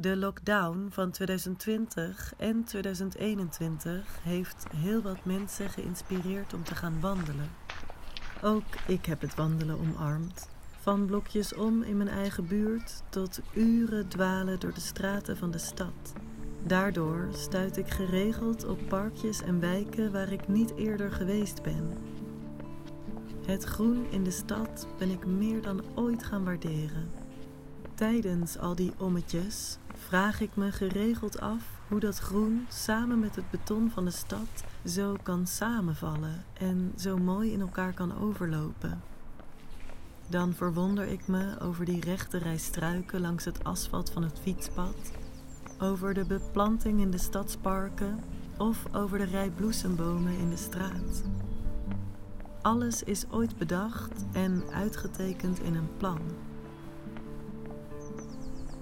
De lockdown van 2020 en 2021 heeft heel wat mensen geïnspireerd om te gaan wandelen. Ook ik heb het wandelen omarmd. Van blokjes om in mijn eigen buurt tot uren dwalen door de straten van de stad. Daardoor stuit ik geregeld op parkjes en wijken waar ik niet eerder geweest ben. Het groen in de stad ben ik meer dan ooit gaan waarderen. Tijdens al die ommetjes vraag ik me geregeld af hoe dat groen samen met het beton van de stad zo kan samenvallen en zo mooi in elkaar kan overlopen. Dan verwonder ik me over die rechte rij struiken langs het asfalt van het fietspad, over de beplanting in de stadsparken of over de rij bloesembomen in de straat. Alles is ooit bedacht en uitgetekend in een plan.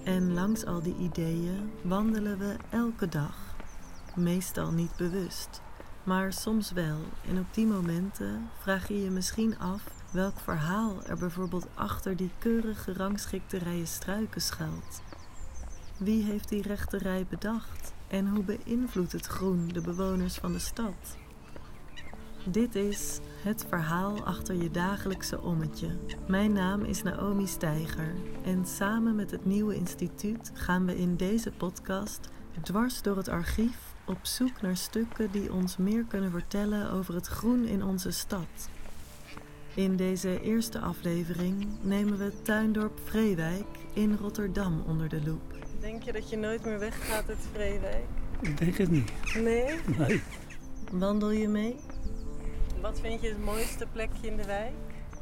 En langs al die ideeën wandelen we elke dag. Meestal niet bewust, maar soms wel. En op die momenten vraag je je misschien af welk verhaal er bijvoorbeeld achter die keurig gerangschikte rijen struiken schuilt. Wie heeft die rechte rij bedacht? En hoe beïnvloedt het groen de bewoners van de stad? Dit is het verhaal achter je dagelijkse ommetje. Mijn naam is Naomi Steiger en samen met het Nieuwe Instituut gaan we in deze podcast dwars door het archief op zoek naar stukken die ons meer kunnen vertellen over het groen in onze stad. In deze eerste aflevering nemen we Tuindorp Vreewijk in Rotterdam onder de loep. Denk je dat je nooit meer weggaat uit Vreewijk? Ik denk het niet. Nee? Nee. Wandel je mee? Wat vind je het mooiste plekje in de wijk?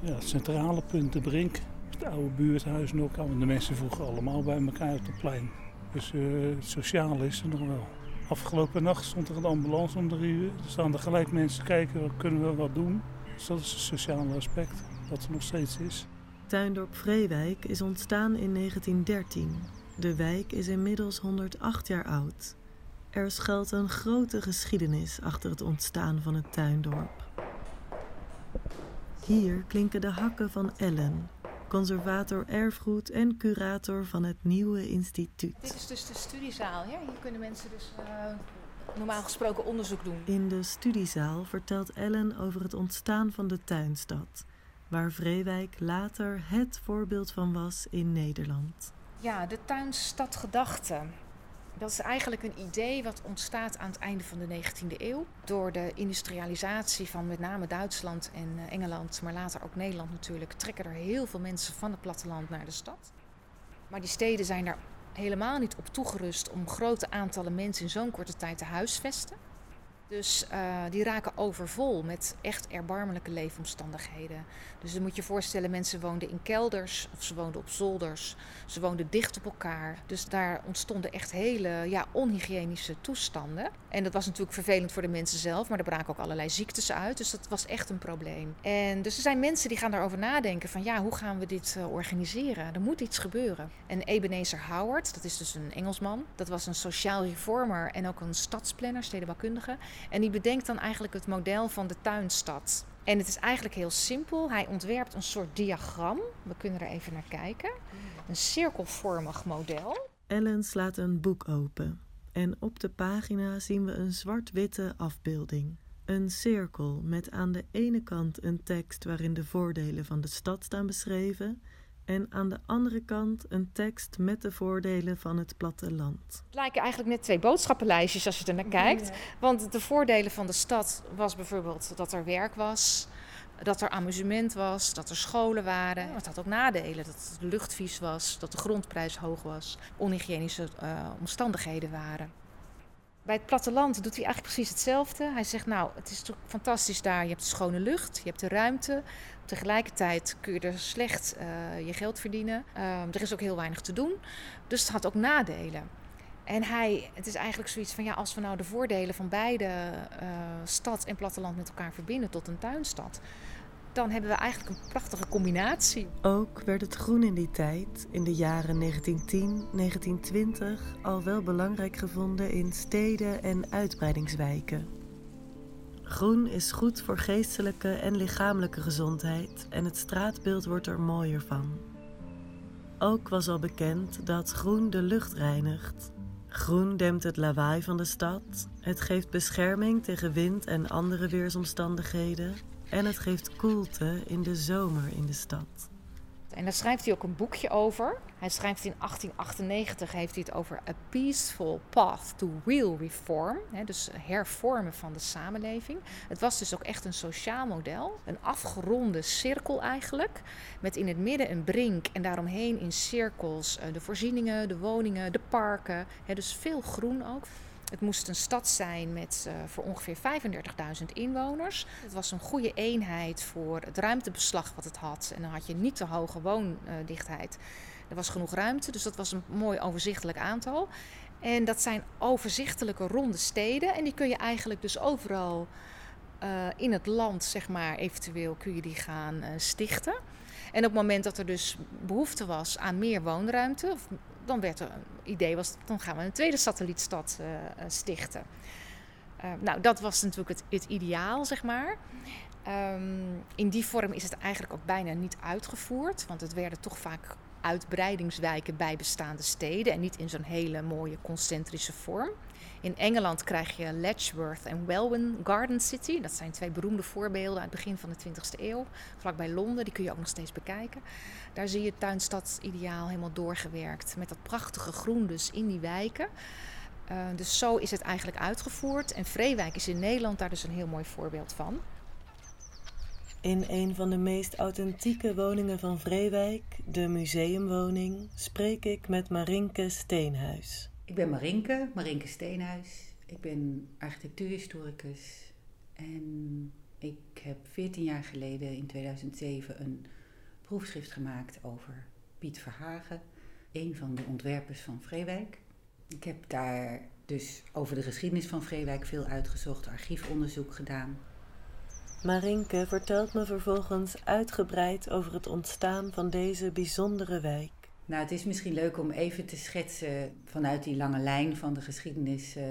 Ja, het centrale punt, de Brink. Het oude buurthuis nog. De mensen vroegen allemaal bij elkaar op het plein. Dus eh, het sociale is er nog wel. Afgelopen nacht stond er een ambulance om drie uur. Er staan er gelijk mensen kijken, wat kunnen we wat doen. Dus dat is het sociale aspect, dat er nog steeds is. Tuindorp Vreewijk is ontstaan in 1913. De wijk is inmiddels 108 jaar oud. Er schuilt een grote geschiedenis achter het ontstaan van het tuindorp. Hier klinken de hakken van Ellen, conservator erfgoed en curator van het nieuwe instituut. Dit is dus de studiezaal. Ja? Hier kunnen mensen dus uh, normaal gesproken onderzoek doen. In de studiezaal vertelt Ellen over het ontstaan van de tuinstad, waar Vreewijk later het voorbeeld van was in Nederland. Ja, de tuinstadgedachte. Dat is eigenlijk een idee wat ontstaat aan het einde van de 19e eeuw. Door de industrialisatie van met name Duitsland en eh, Engeland, maar later ook Nederland natuurlijk, trekken er heel veel mensen van het platteland naar de stad. Maar die steden zijn daar helemaal niet op toegerust om grote aantallen mensen in zo'n korte tijd te huisvesten. Dus uh, die raken overvol met echt erbarmelijke leefomstandigheden. Dus dan moet je voorstellen, mensen woonden in kelders of ze woonden op zolders. Ze woonden dicht op elkaar. Dus daar ontstonden echt hele ja, onhygiënische toestanden. En dat was natuurlijk vervelend voor de mensen zelf, maar er braken ook allerlei ziektes uit. Dus dat was echt een probleem. En dus er zijn mensen die gaan daarover nadenken van ja, hoe gaan we dit uh, organiseren? Er moet iets gebeuren. En Ebenezer Howard, dat is dus een Engelsman, dat was een sociaal reformer en ook een stadsplanner, stedenbouwkundige. En die bedenkt dan eigenlijk het model van de tuinstad. En het is eigenlijk heel simpel. Hij ontwerpt een soort diagram. We kunnen er even naar kijken. Een cirkelvormig model. Ellen slaat een boek open. En op de pagina zien we een zwart-witte afbeelding. Een cirkel met aan de ene kant een tekst waarin de voordelen van de stad staan beschreven en aan de andere kant een tekst met de voordelen van het platteland. Het lijken eigenlijk net twee boodschappenlijstjes als je er naar kijkt. Want de voordelen van de stad was bijvoorbeeld dat er werk was, dat er amusement was, dat er scholen waren. Het had ook nadelen, dat de lucht vies was, dat de grondprijs hoog was, onhygiënische uh, omstandigheden waren. Bij het platteland doet hij eigenlijk precies hetzelfde. Hij zegt, nou, het is toch fantastisch daar. Je hebt schone lucht, je hebt de ruimte. Tegelijkertijd kun je er slecht uh, je geld verdienen. Uh, er is ook heel weinig te doen. Dus het had ook nadelen. En hij, het is eigenlijk zoiets van, ja, als we nou de voordelen van beide uh, stad en platteland met elkaar verbinden tot een tuinstad, dan hebben we eigenlijk een prachtige combinatie. Ook werd het groen in die tijd, in de jaren 1910, 1920, al wel belangrijk gevonden in steden en uitbreidingswijken. Groen is goed voor geestelijke en lichamelijke gezondheid en het straatbeeld wordt er mooier van. Ook was al bekend dat groen de lucht reinigt. Groen dempt het lawaai van de stad, het geeft bescherming tegen wind en andere weersomstandigheden en het geeft koelte in de zomer in de stad. En daar schrijft hij ook een boekje over. Hij schrijft in 1898 heeft hij het over A Peaceful Path to Real Reform. Hè, dus hervormen van de samenleving. Het was dus ook echt een sociaal model. Een afgeronde cirkel eigenlijk. Met in het midden een brink en daaromheen in cirkels eh, de voorzieningen, de woningen, de parken. Hè, dus veel groen ook. Het moest een stad zijn met uh, voor ongeveer 35.000 inwoners. Het was een goede eenheid voor het ruimtebeslag wat het had. En dan had je niet te hoge woondichtheid. Er was genoeg ruimte, dus dat was een mooi overzichtelijk aantal. En dat zijn overzichtelijke ronde steden. En die kun je eigenlijk dus overal uh, in het land, zeg maar, eventueel kun je die gaan uh, stichten. En op het moment dat er dus behoefte was aan meer woonruimte, dan werd er een idee was, dan gaan we een tweede satellietstad uh, stichten. Uh, nou, dat was natuurlijk het, het ideaal, zeg maar. Um, in die vorm is het eigenlijk ook bijna niet uitgevoerd, want het werden toch vaak uitbreidingswijken bij bestaande steden en niet in zo'n hele mooie concentrische vorm. In Engeland krijg je Letchworth en Welwyn Garden City. Dat zijn twee beroemde voorbeelden uit het begin van de 20e eeuw. Vlakbij Londen, die kun je ook nog steeds bekijken. Daar zie je het tuinstad-ideaal helemaal doorgewerkt. Met dat prachtige groen dus in die wijken. Uh, dus zo is het eigenlijk uitgevoerd. En Vreewijk is in Nederland daar dus een heel mooi voorbeeld van. In een van de meest authentieke woningen van Vreewijk, de museumwoning, spreek ik met Marinke Steenhuis. Ik ben Marinke, Marinke Steenhuis. Ik ben architectuurhistoricus en ik heb 14 jaar geleden in 2007 een proefschrift gemaakt over Piet Verhagen, een van de ontwerpers van Vreewijk. Ik heb daar dus over de geschiedenis van Vreewijk veel uitgezocht, archiefonderzoek gedaan. Marinke vertelt me vervolgens uitgebreid over het ontstaan van deze bijzondere wijk. Nou, het is misschien leuk om even te schetsen vanuit die lange lijn van de geschiedenis uh,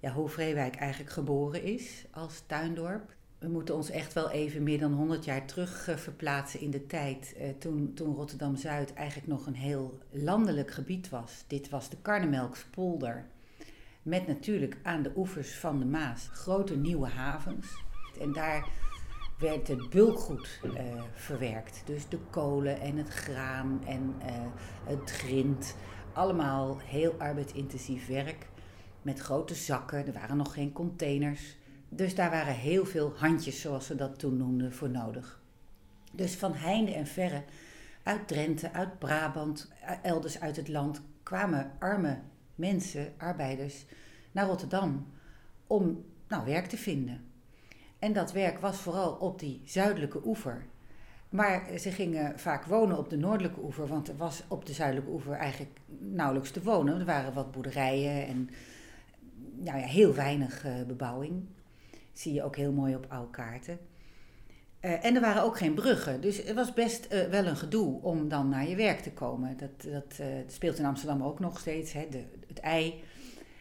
ja, hoe Vreewijk eigenlijk geboren is als tuindorp. We moeten ons echt wel even meer dan 100 jaar terug uh, verplaatsen in de tijd uh, toen, toen Rotterdam Zuid eigenlijk nog een heel landelijk gebied was. Dit was de Karnemelkspolder. Met natuurlijk aan de oevers van de Maas grote nieuwe havens. En daar werd het bulkgoed uh, verwerkt. Dus de kolen en het graan en uh, het grind. Allemaal heel arbeidsintensief werk. Met grote zakken. Er waren nog geen containers. Dus daar waren heel veel handjes, zoals ze dat toen noemden, voor nodig. Dus van heinde en verre, uit Drenthe, uit Brabant, elders uit het land, kwamen arme mensen, arbeiders, naar Rotterdam om nou, werk te vinden. En dat werk was vooral op die zuidelijke oever. Maar ze gingen vaak wonen op de noordelijke oever, want er was op de zuidelijke oever eigenlijk nauwelijks te wonen. Er waren wat boerderijen en nou ja, heel weinig uh, bebouwing. Zie je ook heel mooi op oude kaarten. Uh, en er waren ook geen bruggen, dus het was best uh, wel een gedoe om dan naar je werk te komen. Dat, dat speelt in Amsterdam ook nog steeds, hè, de, het ei,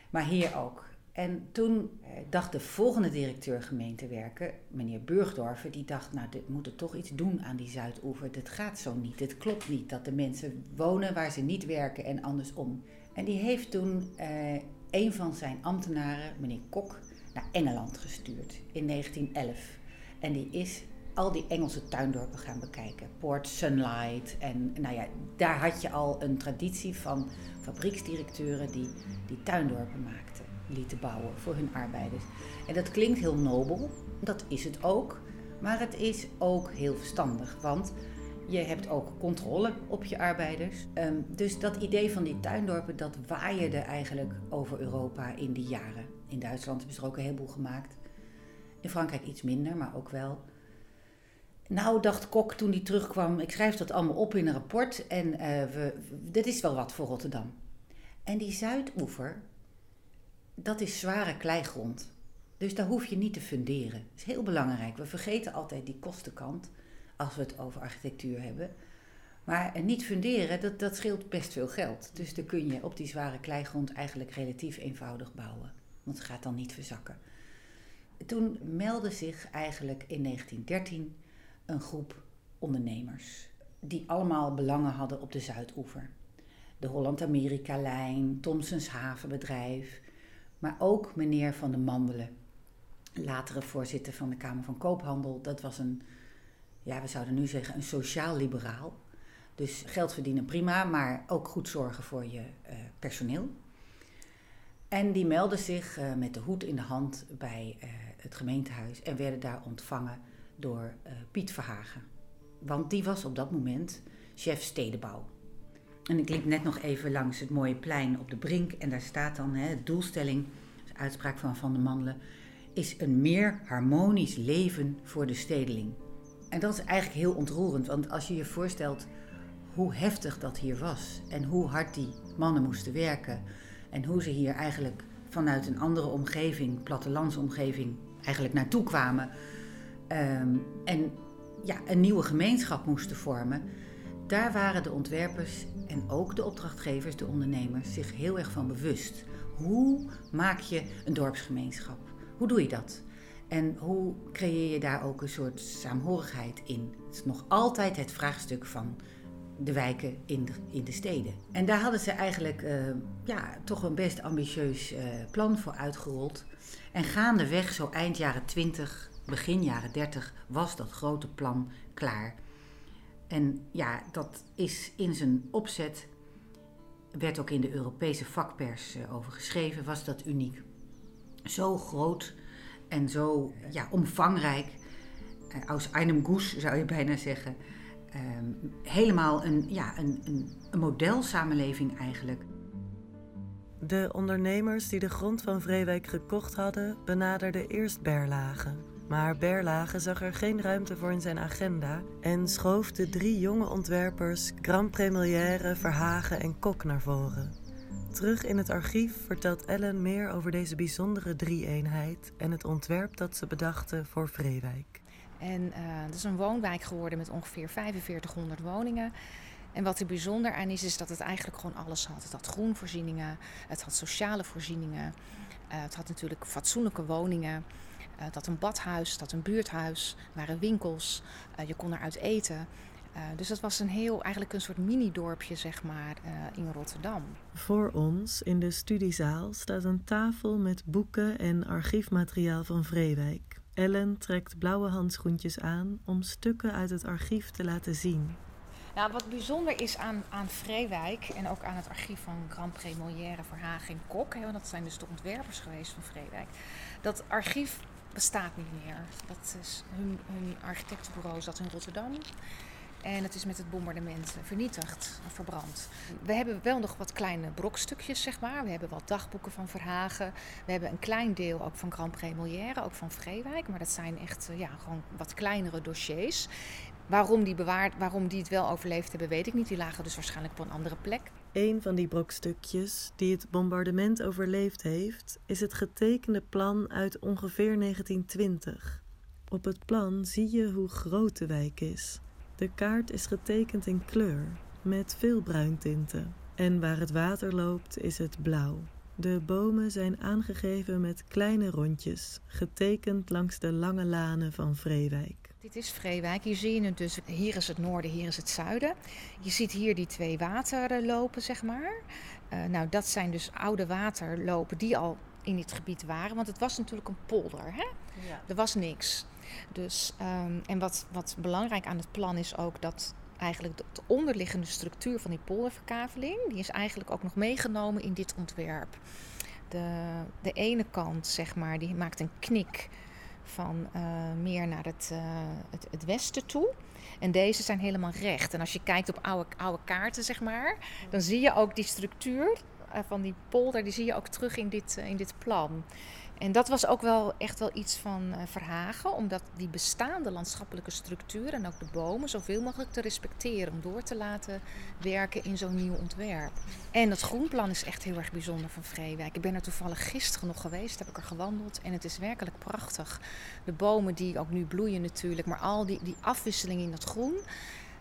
maar hier ook. En toen eh, dacht de volgende directeur gemeentewerken, meneer Burgdorfer, die dacht, nou, dit moet er toch iets doen aan die Zuidoever. Dat gaat zo niet. Het klopt niet dat de mensen wonen waar ze niet werken en andersom. En die heeft toen eh, een van zijn ambtenaren, meneer Kok, naar Engeland gestuurd in 1911. En die is al die Engelse tuindorpen gaan bekijken. Port Sunlight. En nou ja, daar had je al een traditie van fabrieksdirecteuren die, die tuindorpen maakten lieten bouwen voor hun arbeiders. En dat klinkt heel nobel, dat is het ook, maar het is ook heel verstandig, want je hebt ook controle op je arbeiders. Um, dus dat idee van die tuindorpen, dat waaierde eigenlijk over Europa in die jaren. In Duitsland hebben ze er ook een heleboel gemaakt. In Frankrijk iets minder, maar ook wel. Nou, dacht Kok toen hij terugkwam, ik schrijf dat allemaal op in een rapport en uh, we, dit is wel wat voor Rotterdam. En die Zuidoever, dat is zware kleigrond. Dus daar hoef je niet te funderen. Dat is heel belangrijk. We vergeten altijd die kostenkant als we het over architectuur hebben. Maar niet funderen, dat, dat scheelt best veel geld. Dus dan kun je op die zware kleigrond eigenlijk relatief eenvoudig bouwen. Want het gaat dan niet verzakken. Toen meldde zich eigenlijk in 1913 een groep ondernemers. die allemaal belangen hadden op de Zuidoever. De Holland-Amerika-lijn, Thomsons havenbedrijf, maar ook meneer Van de Mandelen, latere voorzitter van de Kamer van Koophandel. Dat was een, ja, we zouden nu zeggen, een sociaal-liberaal. Dus geld verdienen prima, maar ook goed zorgen voor je uh, personeel. En die meldden zich uh, met de hoed in de hand bij uh, het gemeentehuis en werden daar ontvangen door Piet Verhagen. Want die was op dat moment chef stedenbouw. En ik liep net nog even langs het mooie plein op de Brink en daar staat dan hè, doelstelling, de uitspraak van Van der Mandelen, is een meer harmonisch leven voor de stedeling. En dat is eigenlijk heel ontroerend, want als je je voorstelt hoe heftig dat hier was en hoe hard die mannen moesten werken en hoe ze hier eigenlijk vanuit een andere omgeving, plattelandsomgeving, eigenlijk naartoe kwamen um, en ja, een nieuwe gemeenschap moesten vormen, daar waren de ontwerpers en ook de opdrachtgevers, de ondernemers, zich heel erg van bewust. Hoe maak je een dorpsgemeenschap? Hoe doe je dat? En hoe creëer je daar ook een soort saamhorigheid in? Het is nog altijd het vraagstuk van de wijken in de, steden. En daar hadden ze eigenlijk uh, ja, toch een best ambitieus uh, plan voor uitgerold. En gaandeweg, zo eind jaren 20, begin jaren 30, was dat grote plan klaar. En ja, dat is in zijn opzet, werd ook in de Europese vakpers uh, over geschreven, was dat uniek. Zo groot en zo ja, omvangrijk, als einem Goes zou je bijna zeggen um, helemaal een, ja, een, een, een modelsamenleving eigenlijk. De ondernemers die de grond van Vreewijk gekocht hadden, benaderden eerst Berlage. Maar Berlage zag er geen ruimte voor in zijn agenda en schoof de drie jonge ontwerpers Grand Verhagen en Kok naar voren. Terug in het archief vertelt Ellen meer over deze bijzondere drie-eenheid en het ontwerp dat ze bedachten voor Vreewijk. En uh, het is een woonwijk geworden met ongeveer 4500 woningen. En wat er bijzonder aan is, is dat het eigenlijk gewoon alles had. Het had groenvoorzieningen, het had sociale voorzieningen, uh, het had natuurlijk fatsoenlijke woningen. Uh, het had een badhuis, had een buurthuis, waren winkels, je kon eruit eten. Uh, dus dat was een heel, eigenlijk een soort mini-dorpje, zeg maar, in Rotterdam. Voor ons in de studiezaal staat een tafel met boeken en archiefmateriaal van Vreewijk. Ellen trekt blauwe handschoentjes aan om stukken uit het archief te laten zien. Nou, wat bijzonder is aan, aan Vreewijk en ook aan het archief van Grand Prix Molière, Verhagen en Kok, hè, want dat zijn dus de ontwerpers geweest van Vreewijk, dat archief bestaat niet meer. Dat is hun, hun architectenbureau zat in Rotterdam. En het is met het bombardement vernietigd, verbrand. We hebben wel nog wat kleine brokstukjes, zeg maar. We hebben wat dagboeken van Verhagen. We hebben een klein deel ook van Grand Prix ook van Vreewijk. Maar dat zijn echt ja, gewoon wat kleinere dossiers. Waarom die, bewaard, waarom die het wel overleefd hebben, weet ik niet. Die lagen dus waarschijnlijk op een andere plek. Een van die brokstukjes die het bombardement overleefd heeft, is het getekende plan uit ongeveer 1920. Op het plan zie je hoe groot de wijk is. De kaart is getekend in kleur, met veel bruintinten. En waar het water loopt is het blauw. De bomen zijn aangegeven met kleine rondjes, getekend langs de lange lanen van Vreewijk. Dit is Vreewijk. Hier zie je het dus. Hier is het noorden, hier is het zuiden. Je ziet hier die twee waterlopen, zeg maar. Uh, nou, dat zijn dus oude waterlopen die al in dit gebied waren. Want het was natuurlijk een polder. Hè? Ja. Er was niks. Dus, um, en wat, wat belangrijk aan het plan is ook dat eigenlijk de, de, onderliggende structuur van die polderverkaveling, die is eigenlijk ook nog meegenomen in dit ontwerp. De, de ene kant, zeg maar, die maakt een knik van uh, meer naar het, uh, het, het, westen toe. En deze zijn helemaal recht. En als je kijkt op oude, oude kaarten, zeg maar, dan zie je ook die structuur uh, van die polder, die zie je ook terug in dit, in dit plan. En dat was ook wel echt wel iets van uh, Verhagen, omdat die bestaande landschappelijke structuur en ook de bomen zoveel mogelijk te respecteren, om door te laten werken in zo'n nieuw ontwerp. En het groenplan is echt heel erg bijzonder van Vreewijk. Ik ben er toevallig gisteren nog geweest, heb ik er gewandeld en het is werkelijk prachtig. De bomen die ook nu bloeien natuurlijk, maar al die, die afwisseling in dat groen.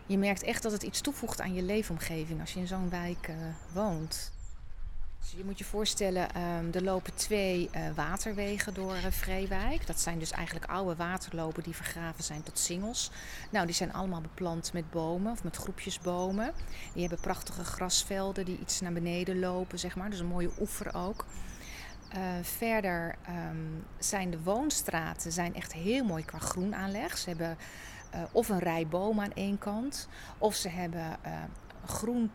Je merkt echt dat het iets toevoegt aan je leefomgeving als je in zo'n wijk uh, woont. Dus je moet je voorstellen, um, er lopen twee uh, waterwegen door uh, Vreewijk. Dat zijn dus eigenlijk oude waterlopen die vergraven zijn tot singels. Nou, die zijn allemaal beplant met bomen of met groepjes bomen. Die hebben prachtige grasvelden die iets naar beneden lopen, zeg maar. Dus een mooie oever ook. Uh, verder um, zijn de woonstraten zijn echt heel mooi qua groenaanleg. Ze hebben of een rij bomen aan één kant, of ze hebben groen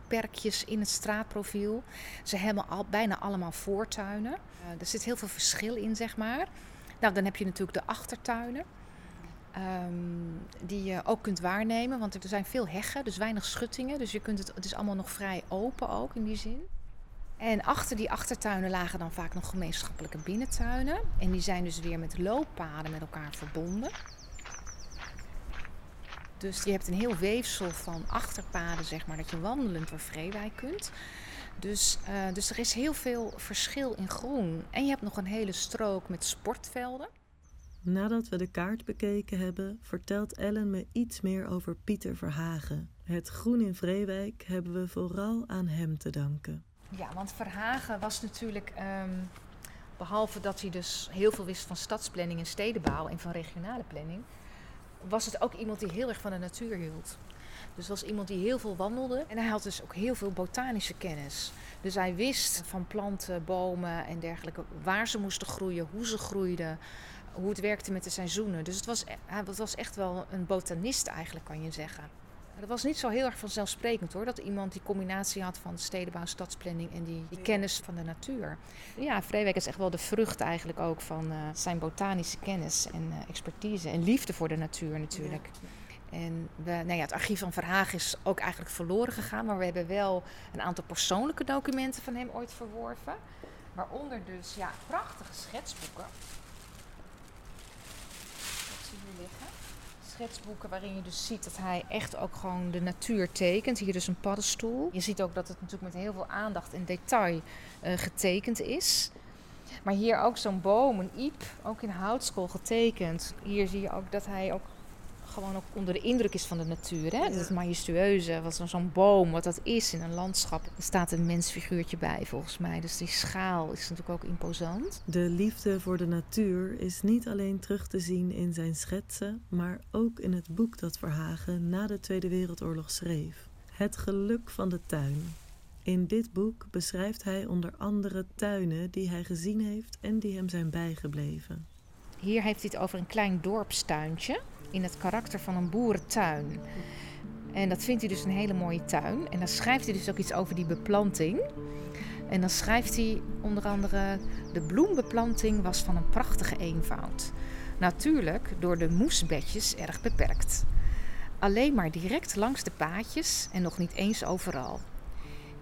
perkjes in het straatprofiel. Ze hebben al, bijna allemaal voortuinen. Uh, er zit heel veel verschil in, zeg maar. Nou, dan heb je natuurlijk de achtertuinen. Um, die je ook kunt waarnemen, want er zijn veel heggen, dus weinig schuttingen. Dus je kunt het, het is allemaal nog vrij open ook in die zin. En achter die achtertuinen lagen dan vaak nog gemeenschappelijke binnentuinen. En die zijn dus weer met looppaden met elkaar verbonden. Dus je hebt een heel weefsel van achterpaden, zeg maar, dat je wandelend door Vreewijk kunt. Dus, uh, dus er is heel veel verschil in groen. En je hebt nog een hele strook met sportvelden. Nadat we de kaart bekeken hebben, vertelt Ellen me iets meer over Pieter Verhagen. Het groen in Vreewijk hebben we vooral aan hem te danken. Ja, want Verhagen was natuurlijk, um, behalve dat hij dus heel veel wist van stadsplanning en stedenbouw en van regionale planning, was het ook iemand die heel erg van de natuur hield. Dus was iemand die heel veel wandelde. En hij had dus ook heel veel botanische kennis. Dus hij wist van planten, bomen en dergelijke waar ze moesten groeien, hoe ze groeiden, hoe het werkte met de seizoenen. Dus het was, hij was echt wel een botanist eigenlijk, kan je zeggen. Dat was niet zo heel erg vanzelfsprekend hoor, dat iemand die combinatie had van stedenbouw, stadsplanning en die, die kennis van de natuur. Ja, Vreewijk is echt wel de vrucht eigenlijk ook van uh, zijn botanische kennis en uh, expertise en liefde voor de natuur natuurlijk. En we, nou ja, het archief van Verhaag is ook eigenlijk verloren gegaan, maar we hebben wel een aantal persoonlijke documenten van hem ooit verworven. Waaronder dus ja, prachtige schetsboeken. Dat zie je liggen schetsboeken waarin je dus ziet dat hij echt ook gewoon de natuur tekent. Hier dus een paddenstoel. Je ziet ook dat het natuurlijk met heel veel aandacht en detail uh, getekend is. Maar hier ook zo'n boom, een iep, ook in houtskool getekend. Hier zie je ook dat hij ook gewoon ook onder de indruk is van de natuur. Hè? Dat majestueuze, wat zo'n boom, wat dat is in een landschap. Er staat een mensfiguurtje bij volgens mij. Dus die schaal is natuurlijk ook imposant. De liefde voor de natuur is niet alleen terug te zien in zijn schetsen, maar ook in het boek dat Verhagen na de Tweede Wereldoorlog schreef. Het geluk van de tuin. In dit boek beschrijft hij onder andere tuinen die hij gezien heeft en die hem zijn bijgebleven. Hier heeft hij het over een klein dorpstuintje in het karakter van een boerentuin. En dat vindt hij dus een hele mooie tuin. En dan schrijft hij dus ook iets over die beplanting. En dan schrijft hij onder andere: De bloembeplanting was van een prachtige eenvoud. Natuurlijk door de moesbedjes erg beperkt. Alleen maar direct langs de paadjes en nog niet eens overal.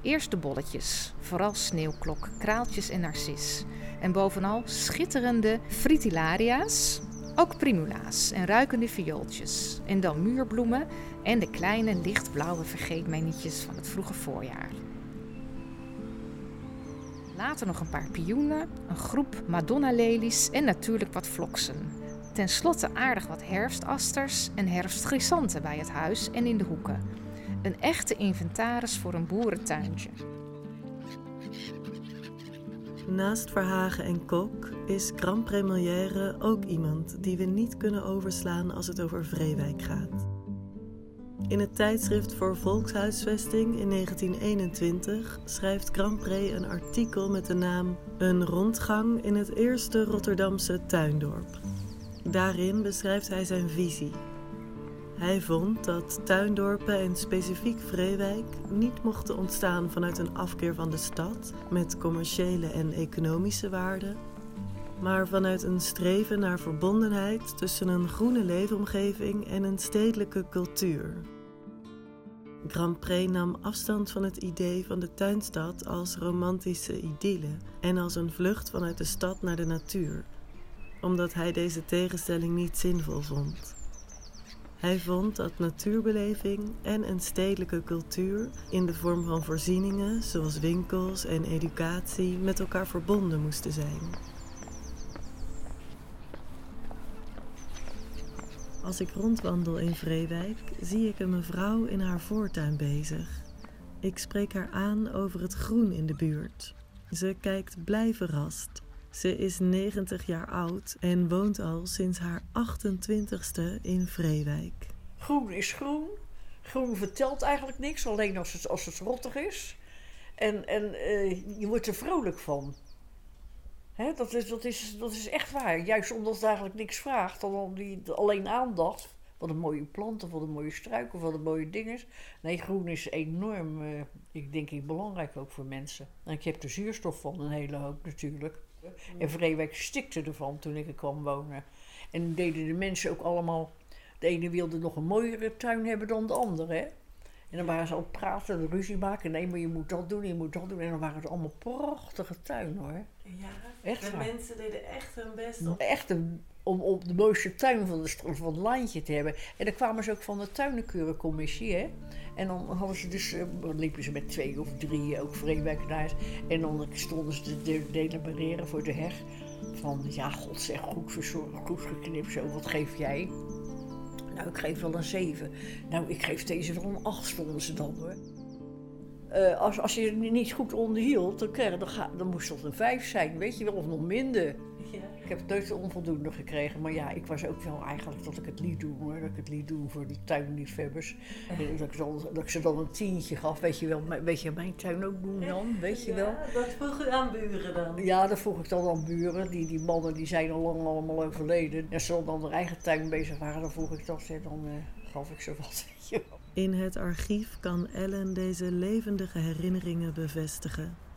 Eerst de bolletjes, vooral sneeuwklok, kraaltjes en narcis. En bovenal schitterende fritillaria's, ook primula's en ruikende viooltjes. En dan muurbloemen en de kleine lichtblauwe vergeetmijnietjes van het vroege voorjaar. Later nog een paar pioenen, een groep madonna-lelies en natuurlijk wat vloksen. Ten slotte aardig wat herfstasters en herfstchrysanten bij het huis en in de hoeken. Een echte inventaris voor een boerentuintje. Naast Verhagen en Kok is Grand Première ook iemand die we niet kunnen overslaan als het over Vreewijk gaat. In het tijdschrift voor Volkshuisvesting in 1921 schrijft Grand een artikel met de naam Een rondgang in het eerste Rotterdamse tuindorp. Daarin beschrijft hij zijn visie hij vond dat tuindorpen en specifiek Vreewijk niet mochten ontstaan vanuit een afkeer van de stad met commerciële en economische waarden, maar vanuit een streven naar verbondenheid tussen een groene leefomgeving en een stedelijke cultuur. Grand Pré nam afstand van het idee van de tuinstad als romantische idylle en als een vlucht vanuit de stad naar de natuur, omdat hij deze tegenstelling niet zinvol vond. Hij vond dat natuurbeleving en een stedelijke cultuur in de vorm van voorzieningen zoals winkels en educatie met elkaar verbonden moesten zijn. Als ik rondwandel in Vreewijk, zie ik een mevrouw in haar voortuin bezig. Ik spreek haar aan over het groen in de buurt. Ze kijkt blij verrast. Ze is 90 jaar oud en woont al sinds haar 28ste in Vreewijk. Groen is groen. Groen vertelt eigenlijk niks, alleen als het, als het rottig is. En, en eh, je wordt er vrolijk van. Hè, dat, is, dat, is, dat is echt waar. Juist omdat het eigenlijk niks vraagt, dan die, alleen aandacht. Wat een mooie planten, wat een mooie struiken, wat een mooie dingen. Nee, groen is enorm, uh, ik denk ik, belangrijk ook voor mensen. En ik heb er zuurstof van, een hele hoop natuurlijk. En Vreewijk stikte ervan toen ik er kwam wonen. En deden de mensen ook allemaal... De ene wilde nog een mooiere tuin hebben dan de andere, hè? En dan waren ze al praten, ruzie maken. Nee, maar je moet dat doen, je moet dat doen. En dan waren het allemaal prachtige tuinen hoor. Ja, echt de mensen deden echt hun best om... Echt een, om, om de mooiste tuin van, de, van het landje te hebben. En dan kwamen ze ook van de tuinenkeurencommissie, hè. En dan hadden ze dus, uh, liepen ze met twee of drie, ook vreemdwerkenaars. En dan stonden ze te delibereren voor de heg. Van, ja, god zeg, goed verzorgd, goed geknipt, zo, wat geef jij? Nou, ik geef wel een 7. Nou, ik geef deze wel een 8, stonden ze dan hoor. Uh, als, als je het niet goed onderhield, dan, dan, dan moest dat een 5 zijn, weet je wel, of nog minder. Ik heb het nooit onvoldoende gekregen, maar ja, ik was ook wel eigenlijk dat ik het liet doen hoor. Dat ik het liet doen voor de tuinliefhebbers. En dat, ik dan, dat ik ze dan een tientje gaf, weet je wel, weet je mijn tuin ook doen dan, weet je wel. dat vroeg u aan buren dan? Ja, dat vroeg ik dan aan buren. Die, die mannen die zijn al lang allemaal overleden. En als ze dan hun eigen tuin bezig waren, dan vroeg ik dat en dan uh, gaf ik ze wat, weet je wel. In het archief kan Ellen deze levendige herinneringen bevestigen.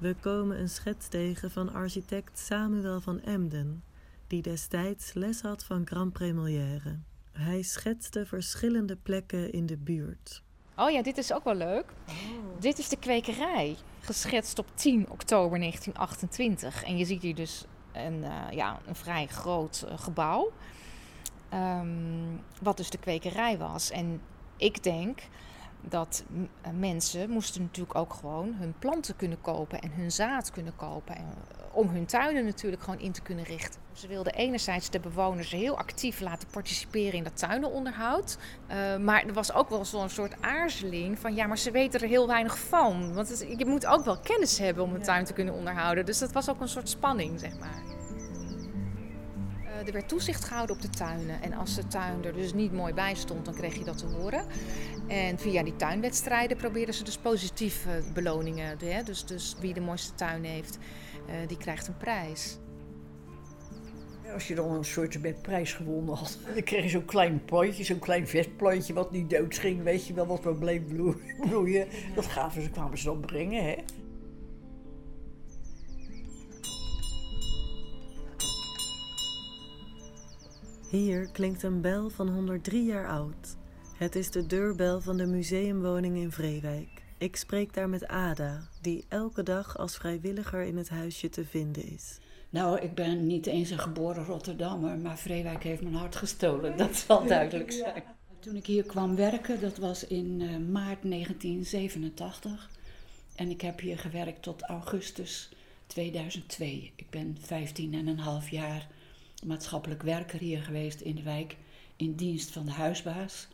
We komen een schets tegen van architect Samuel van Emden, die destijds les had van Grand Première. Hij schetste verschillende plekken in de buurt. Oh ja, dit is ook wel leuk. Oh. Dit is de kwekerij, geschetst op 10 oktober 1928. En je ziet hier dus een, uh, ja, een vrij groot uh, gebouw. Um, wat dus de kwekerij was. En ik denk dat eh, mensen moesten natuurlijk ook gewoon hun planten kunnen kopen en hun zaad kunnen kopen. En, eh, om hun tuinen natuurlijk gewoon in te kunnen richten. Ze wilden enerzijds de bewoners heel actief laten participeren in dat tuinenonderhoud. Uh, maar er was ook wel zo'n soort aarzeling van ja, maar ze weten er heel weinig van. Want je moet ook wel kennis hebben om een tuin te kunnen onderhouden. Dus dat was ook een soort spanning, zeg maar. Er werd toezicht gehouden op de tuinen. En als de tuin er dus niet mooi bij stond, dan kreeg je dat te horen. En via die tuinwedstrijden probeerden ze dus positieve beloningen. Hè? Dus, dus wie de mooiste tuin heeft, uh, die krijgt een prijs. Als je dan een soort prijs gewonnen had, dan kreeg je zo'n klein plantje, zo'n klein vestplantje wat niet dood ging, weet je wel, wat maar bleef bloeien. Dat gaven ze, kwamen ze dan brengen, hè. Hier klinkt een bel van 103 jaar oud. Het is de deurbel van de museumwoning in Vreewijk. Ik spreek daar met Ada, die elke dag als vrijwilliger in het huisje te vinden is. Nou, ik ben niet eens een geboren Rotterdammer, maar Vreewijk heeft mijn hart gestolen. Dat zal duidelijk zijn. Toen ik hier kwam werken, dat was in uh, maart 1987. En ik heb hier gewerkt tot augustus 2002. Ik ben 15 en een half jaar maatschappelijk werker hier geweest in de wijk in dienst van de huisbaas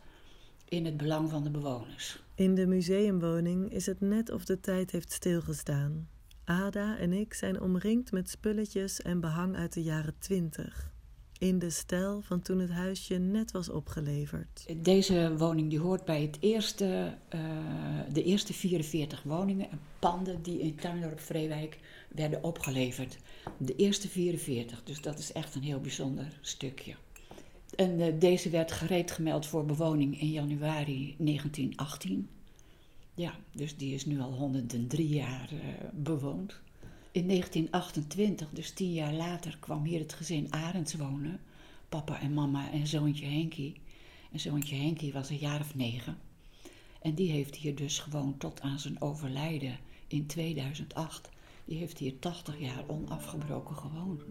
in het belang van de bewoners. In de museumwoning is het net of de tijd heeft stilgestaan. Ada en ik zijn omringd met spulletjes en behang uit de jaren twintig. In de stijl van toen het huisje net was opgeleverd. Deze woning die hoort bij het eerste, uh, de eerste 44 woningen en panden die in Tuindorp Vreewijk werden opgeleverd. De eerste 44, dus dat is echt een heel bijzonder stukje. En uh, deze werd gereed gemeld voor bewoning in januari 1918. Ja, dus die is nu al 103 jaar uh, bewoond. In 1928, dus tien jaar later, kwam hier het gezin Arends wonen. Papa en mama en zoontje Henkie. En zoontje Henkie was een jaar of negen. En die heeft hier dus gewoond tot aan zijn overlijden in 2008. Die heeft hier 80 jaar onafgebroken gewoond.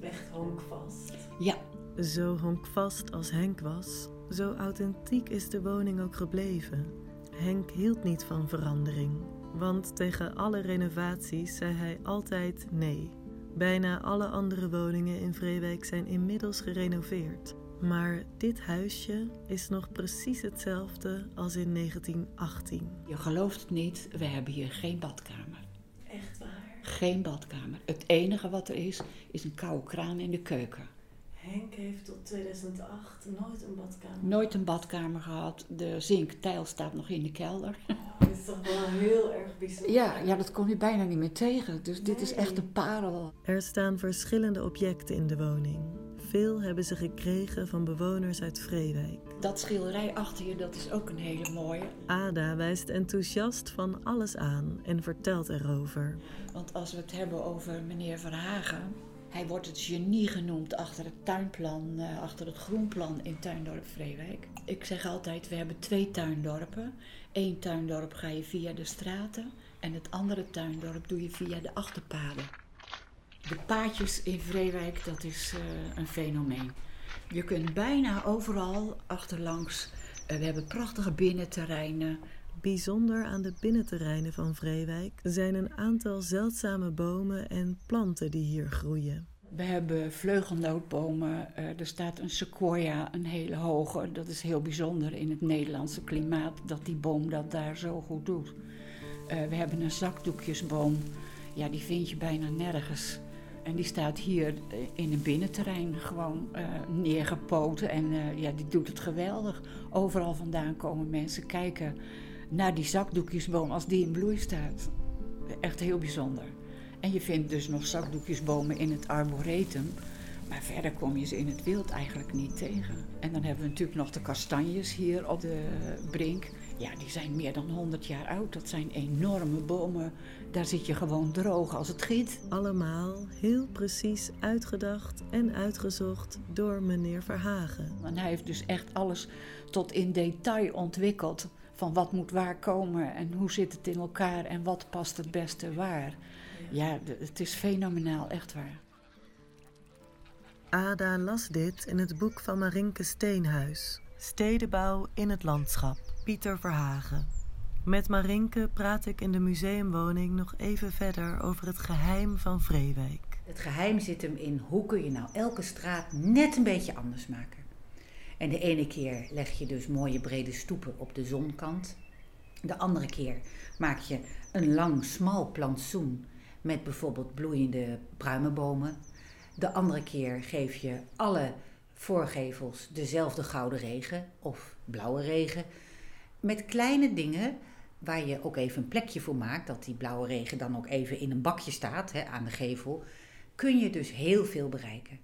Echt honkvast. Ja. Zo honkvast als Henk was, zo authentiek is de woning ook gebleven. Henk hield niet van verandering, want tegen alle renovaties zei hij altijd nee. Bijna alle andere woningen in Vreewijk zijn inmiddels gerenoveerd. Maar dit huisje is nog precies hetzelfde als in 1918. Je gelooft het niet, we hebben hier geen badkamer. geen badkamer. Het enige wat er is, is een koude kraan in de keuken. Henk heeft tot 2008 nooit een badkamer. Nooit een badkamer gehad. De zinktijl staat nog in de kelder. Dat is toch wel heel erg bijzonder. Ja, ja, dat kom je bijna niet meer tegen. Dus dit is echt een parel. Er staan verschillende objecten in de woning. Veel hebben ze gekregen van bewoners uit Vreewijk. Dat schilderij achter je, dat is ook een hele mooie. Ada wijst enthousiast van alles aan en vertelt erover. Want als we het hebben over meneer Verhagen, hij wordt het genie genoemd achter het tuinplan, uh, achter het groenplan in Tuindorp Vreewijk. Ik zeg altijd, we hebben twee tuindorpen. Eén tuindorp ga je via de straten en het andere tuindorp doe je via de achterpaden. De paadjes in Vreewijk, dat is uh, een fenomeen. Je kunt bijna overal achterlangs. Uh, we hebben prachtige binnenterreinen. Bijzonder aan de binnenterreinen van Vreewijk zijn een aantal zeldzame bomen en planten die hier groeien. We hebben vleugelnootbomen. Uh, er staat een sequoia, een hele hoge. Dat is heel bijzonder in het Nederlandse klimaat dat die boom dat daar zo goed doet. Uh, we hebben een zakdoekjesboom. Ja, die vind je bijna nergens. En die staat hier in een binnenterrein gewoon uh. En ja, die doet het geweldig. Overal vandaan komen mensen kijken naar die zakdoekjesboom als die in bloei staat. Echt heel bijzonder. En je vindt dus nog zakdoekjesbomen in het arboretum. Maar verder kom je ze in het wild eigenlijk niet tegen. En dan hebben we natuurlijk nog de kastanjes hier op de brink. Ja, die zijn meer dan 100 jaar oud. Dat zijn enorme bomen. Daar zit je gewoon droog als het giet. Allemaal heel precies uitgedacht en uitgezocht door meneer Verhagen. En hij heeft dus echt alles tot in detail ontwikkeld. Van wat moet waar komen en hoe zit het in elkaar en wat past het beste waar. Ja, het is fenomenaal, echt waar. Ada las dit in het boek van Marinke Steenhuis. Stedenbouw in het landschap, Pieter Verhagen. Met Marinke praat ik in de museumwoning nog even verder over het geheim van Vreewijk. Het geheim zit hem in hoe kun je nou elke straat net een beetje anders maken. En de ene keer leg je dus mooie brede stoepen op de zonkant. De andere keer maak je een lang smal plantsoen met bijvoorbeeld bloeiende pruimenbomen. De andere keer geef je alle voorgevels dezelfde gouden regen of blauwe regen. Met kleine dingen waar je ook even een plekje voor maakt, dat die blauwe regen dan ook even in een bakje staat hè, aan de gevel, kun je dus heel veel bereiken.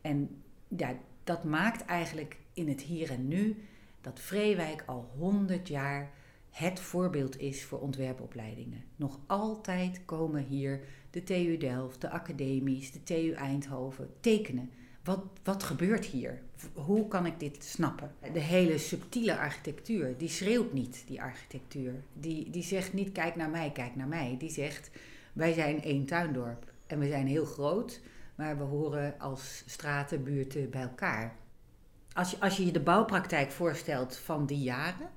En ja, dat maakt eigenlijk in het hier en nu dat Vreewijk al 100 jaar het voorbeeld is voor ontwerpopleidingen. Nog altijd komen hier de TU Delft, de academies, de TU Eindhoven tekenen. Wat, wat gebeurt hier? Hoe kan ik dit snappen? De hele subtiele architectuur, die schreeuwt niet, die architectuur. Die, die zegt niet kijk naar mij, kijk naar mij. Die zegt wij zijn één tuindorp en we zijn heel groot, maar we horen als straten, buurten bij elkaar. Als je, als je je de bouwpraktijk voorstelt van die jaren,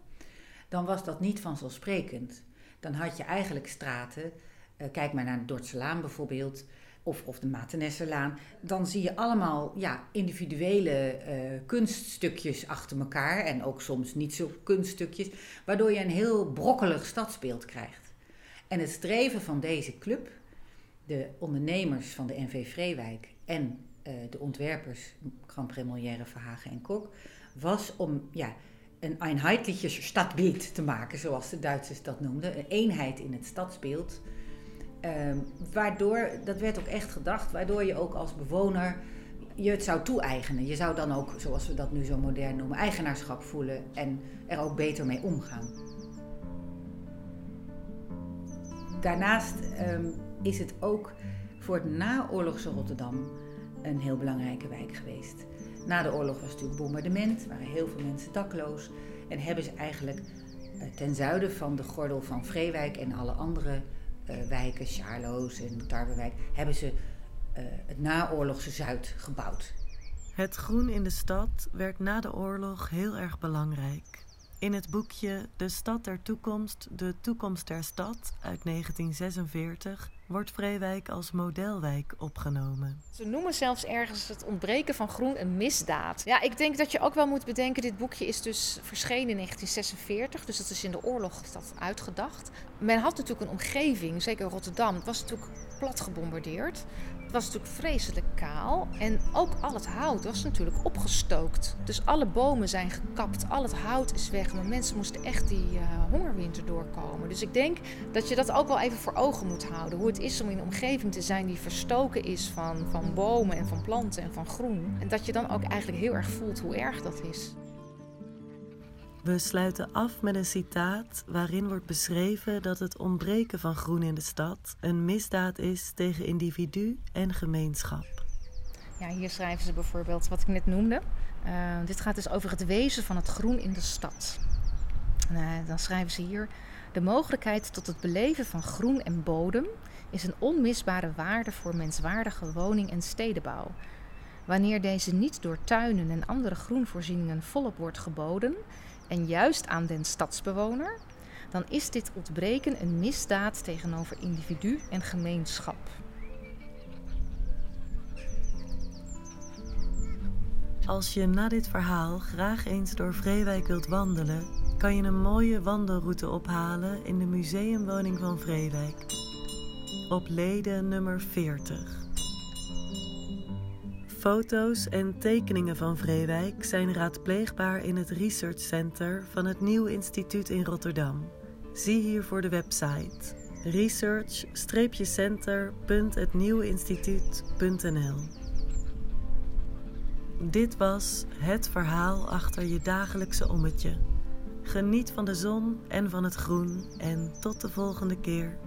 dan was dat niet vanzelfsprekend. Dan had je eigenlijk straten, uh, kijk maar naar de Dordtselaan bijvoorbeeld, of, of de Matenesserlaan, dan zie je allemaal ja, individuele uh, kunststukjes achter elkaar en ook soms niet zo kunststukjes, waardoor je een heel brokkelig stadsbeeld krijgt. En het streven van deze club, de ondernemers van de NV Vreewijk en de ontwerpers Grand Première Verhagen en Kok, was om ja, een einheitliches stadbeeld te maken, zoals de Duitsers dat noemden. Een eenheid in het stadsbeeld. Um, waardoor, dat werd ook echt gedacht, waardoor je ook als bewoner je het zou toe-eigenen. Je zou dan ook, zoals we dat nu zo modern noemen, eigenaarschap voelen en er ook beter mee omgaan. Daarnaast um, is het ook voor het naoorlogse Rotterdam een heel belangrijke wijk geweest. Na de oorlog was het natuurlijk bombardement, waren heel veel mensen dakloos. En hebben ze eigenlijk uh, ten zuiden van de gordel van Vreewijk en alle andere uh, wijken, Charloes en Tarwewijk, hebben ze uh, het naoorlogse Zuid gebouwd. Het groen in de stad werd na de oorlog heel erg belangrijk. In het boekje De Stad der Toekomst, de Toekomst der Stad uit 1946 wordt Vreewijk als modelwijk opgenomen. Ze noemen zelfs ergens het ontbreken van groen een misdaad. Ja, ik denk dat je ook wel moet bedenken, dit boekje is dus verschenen in 1946, dus dat is in de oorlog dat uitgedacht. Men had natuurlijk een omgeving, zeker Rotterdam, het was natuurlijk plat gebombardeerd. Het was natuurlijk vreselijk kaal en ook al het hout was natuurlijk opgestookt. Dus alle bomen zijn gekapt, al het hout is weg. Maar mensen moesten echt die uh, hongerwinter doorkomen. Dus ik denk dat je dat ook wel even voor ogen moet houden. Hoe het is om in een omgeving te zijn die verstoken is van, van bomen en van planten en van groen. En dat je dan ook eigenlijk heel erg voelt hoe erg dat is. We sluiten af met een citaat waarin wordt beschreven dat het ontbreken van groen in de stad een misdaad is tegen individu en gemeenschap. Ja, hier schrijven ze bijvoorbeeld wat ik net noemde. Uh, dit gaat dus over het wezen van het groen in de stad. Uh, dan schrijven ze hier: De mogelijkheid tot het beleven van groen en bodem is een onmisbare waarde voor menswaardige woning- en stedenbouw. Wanneer deze niet door tuinen en andere groenvoorzieningen volop wordt geboden, en juist aan den stadsbewoner, dan is dit ontbreken een misdaad tegenover individu en gemeenschap. Als je na dit verhaal graag eens door Vreewijk wilt wandelen, kan je een mooie wandelroute ophalen in de museumwoning van Vreewijk. Op leden nummer 40. Foto's en tekeningen van Vreewijk zijn raadpleegbaar in het Research Center van het Nieuw Instituut in Rotterdam. Zie hiervoor de website research-center.hetnieuwinstituut.nl. Dit was het verhaal achter je dagelijkse ommetje. Geniet van de zon en van het groen en tot de volgende keer.